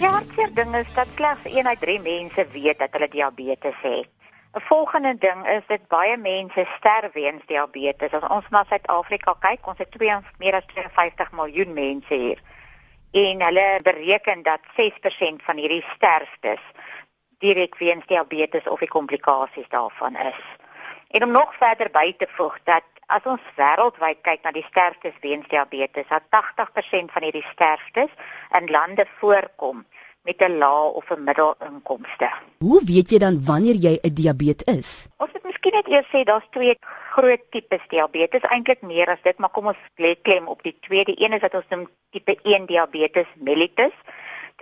Ja, hartseer ding is dat slegs 1 uit 3 mense weet dat hulle diabetes het. 'n Volgende ding is dit baie mense sterf weens diabetes. As ons na Suid-Afrika kyk, ons het 2 meer as 52 miljoen mense hier. En hulle bereken dat 6% van hierdie sterftes direk weens diabetes of die komplikasies daarvan is. En om nog verder by te voeg dat as ons wêreldwyd kyk na die sterftes weens diabetes, dat 80% van hierdie sterftes in lande voorkom met 'n lae of 'n middelinkomste. Hoe weet jy dan wanneer jy 'n diabetes is? Ons moet miskien net eers sê daar's twee groot tipes diabetes, eintlik meer as dit, maar kom ons lê klem op die tweede. Een is wat ons noem tipe 1 diabetes mellitus.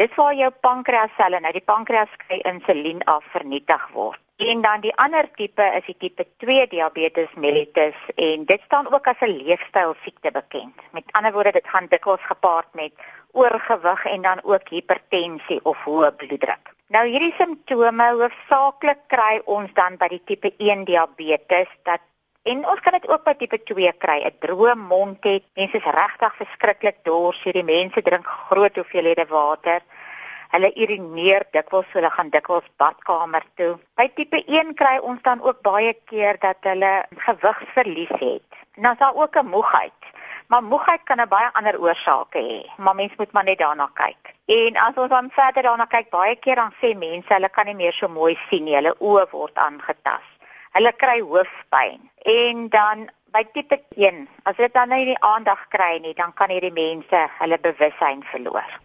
Dit waar jou pankreasselle, nou die pankreas kry insulien af vernietig word. En dan die ander tipe is die tipe 2 diabetes mellitus en dit staan ook as 'n leefstyl siekte bekend. Met ander woorde, dit gaan dikwels gepaard met oorgewig en dan ook hipertensie of hoë bloeddruk. Nou hierdie simptome hoofsaaklik kry ons dan by die tipe 1 diabetes dat en ons kan dit ook by tipe 2 kry, 'n droë mond het, mense is regtig verskriklik dors, hierdie mense drink groot hoeveelhede water. Hulle urineer dikwels, so hulle gaan dikwels badkamer toe. By tipe 1 kry ons dan ook baie keer dat hulle gewigsverlies het. En dan is daar ook 'n moegheid. Maar moegheid kan 'n baie ander oorsake hê, maar mens moet maar net daarna kyk. En as ons dan verder daarna kyk, baie keer dan sê mense hulle kan nie meer so mooi sien nie, hulle oë word aangetast. Hulle kry hoofpyn. En dan by tipe 1, as dit dan nie die aandag kry nie, dan kan hierdie mense hulle bewussyn verloor.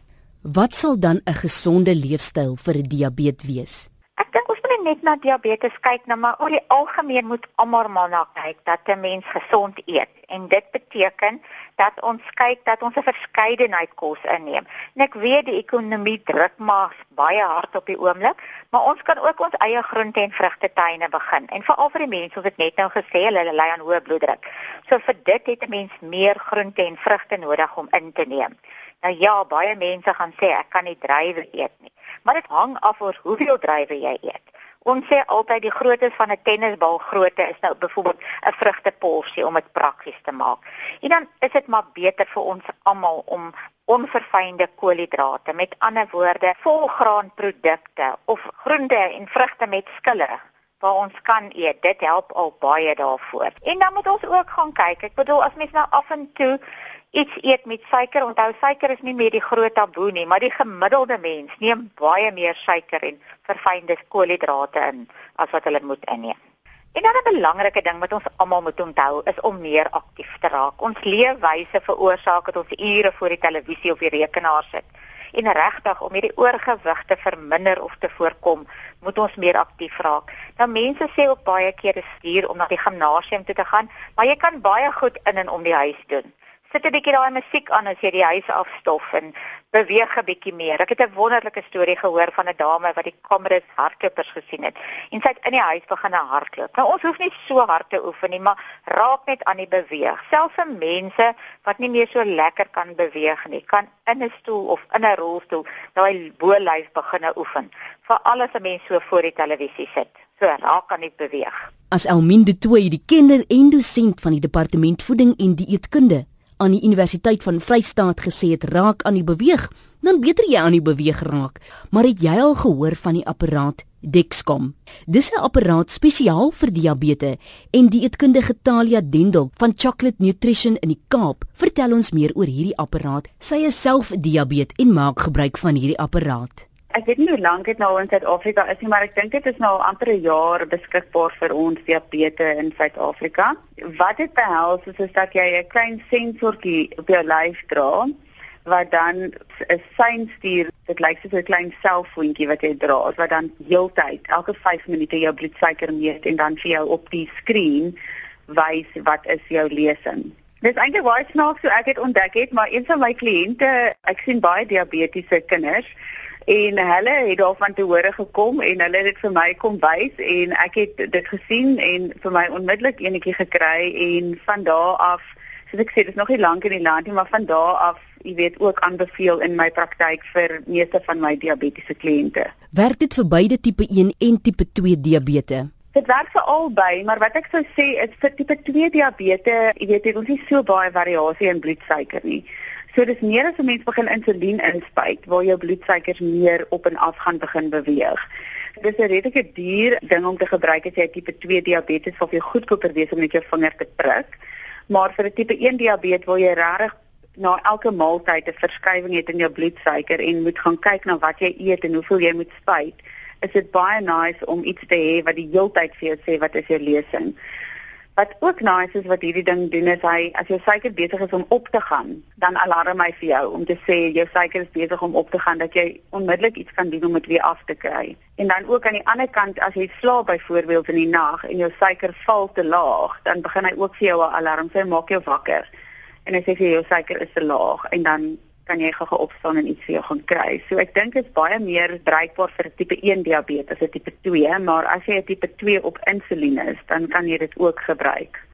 Wat sal dan 'n gesonde leefstyl vir 'n diabetes wees? Ek dink ons moet net na diabetes kyk, nou maar oor die algemeen moet almal maar na kyk dat 'n mens gesond eet. En dit beteken dat ons kyk dat ons 'n verskeidenheid kos inneem. En ek weet die ekonomie druk maar baie hard op die oomblik, maar ons kan ook ons eie groente en vrugte tuine begin. En veral vir die mense, het net nou gesê hulle ly aan hoë bloeddruk. So vir dit het 'n mens meer groente en vrugte nodig om in te neem. Nou ja, baie mense gaan sê ek kan nie druiwe eet nie maar dit hang af oor hoeveel druiwe jy eet. Ons sê altyd die grootte van 'n tennisbal grootte is nou byvoorbeeld 'n vrugteporsie om dit prakties te maak. En dan is dit maar beter vir ons almal om onverfynde koolhidrate, met ander woorde, volgraanprodukte of groente en vrugte met skille waar ons kan eet. Dit help al baie daarvoor. En dan moet ons ook gaan kyk. Ek bedoel as mens nou af en toe iets eet met suiker. Onthou suiker is nie meer die groot taboe nie, maar die gemiddelde mens neem baie meer suiker en verfynde koolhidrate in as wat hulle moet inneem. En dan 'n belangrike ding wat ons almal moet onthou is om meer aktief te raak. Ons leefwyse veroorsaak dat ons ure voor die televisie of die rekenaar sit. En regtig om hierdie oorgewig te verminder of te voorkom, moet ons meer aktief raak. Nou mense sê ook baie keer dis duur om na die gimnasium toe te gaan, maar jy kan baie goed in en om die huis doen sit 'n bietjie daai musiek aan as jy die huis afstof en beweeg 'n bietjie meer. Ek het 'n wonderlike storie gehoor van 'n dame wat die kameras hardlopers gesien het en sy het in die huis begin hardloop. Nou ons hoef nie so hard te oefen nie, maar raak net aan die beweeg. Selfs vir mense wat nie meer so lekker kan beweeg nie, kan in 'n stoel of in 'n rolstoel daai bolyf begin oefen. Vir alles 'n mens so voor die televisie sit. So raak aan die beweeg. As Elminde Tooi, die kinder- en dosent van die departement voeding en dieetkunde aan die Universiteit van Vrystaat gesê het raak aan die beweeg, dan beter jy aan die beweeg raak. Maar het jy al gehoor van die apparaat Dexcom? Dis 'n apparaat spesiaal vir diabetes en die eetkundige Talia Dendel van Chocolate Nutrition in die Kaap vertel ons meer oor hierdie apparaat. Sy is self diabetes en maak gebruik van hierdie apparaat ek weet nie hoe lank dit nou in Suid-Afrika is nie, maar ek dink dit is nou amper 'n jaar beskikbaar vir ons diabetes in Suid-Afrika. Wat dit behels is, is dat jy 'n klein sensortjie op jou lyf dra wat dan 'n sein stuur. Dit lyk soos 'n klein selfoontjie wat jy dra, wat dan heeltyd elke 5 minute jou bloedsuiker meet en dan vir jou op die skerm wys wat is jou lesing. Dit is eintlik baie snaaks so ek het ontdek het, maar een van my kliënte, ek sien baie diabetiese kinders en hulle het daarvan te hore gekom en hulle het dit vir my kom wys en ek het dit gesien en vir my onmiddellik enetjie gekry en van daardie af soos ek sê dis nog nie lank in die land nie maar van daardie af jy weet ook aanbeveel in my praktyk vir meeste van my diabetiese kliënte. Werk dit vir beide tipe 1 en tipe 2 diabetes? Dit werk vir albei, maar wat ek sou sê is vir tipe 2 diabetes, jy weet, het ons nie so baie variasie in bloedsuiker nie. So dis meer as 'n mens begin insulien inspuit waar jou bloedsuikers meer op en af gaan begin beweeg. Dis 'n redelike duur ding om te gebruik as jy tipe 2 diabetes of jy goedkoper wees om met jou vinger te prik. Maar vir 'n tipe 1 diabetes wil jy regtig na elke maaltyd 'n verskywing het in jou bloedsuiker en moet gaan kyk na wat jy eet en hoeveel jy moet spuit is dit baie nice om iets te hê wat die heeltyd vir jou sê wat is jou lesing. Wat ook nice is wat hierdie ding doen is hy as jou suiker besig is om op te gaan, dan alarm hy vir jou om te sê jou suiker is besig om op te gaan dat jy onmiddellik iets kan doen om dit weer af te kry. En dan ook aan die ander kant as jy slaap byvoorbeeld in die nag en jou suiker val te laag, dan begin hy ook vir jou 'n alarm sê maak jou wakker. En hy sê vir jou suiker is te laag en dan kan jy gou-gou opstaan en iets vir jou gaan kry. So ek dink dit is baie meer bruikbaar vir tipe 1 diabetes as tipe 2, maar as jy 'n tipe 2 op insulien is, dan kan jy dit ook gebruik.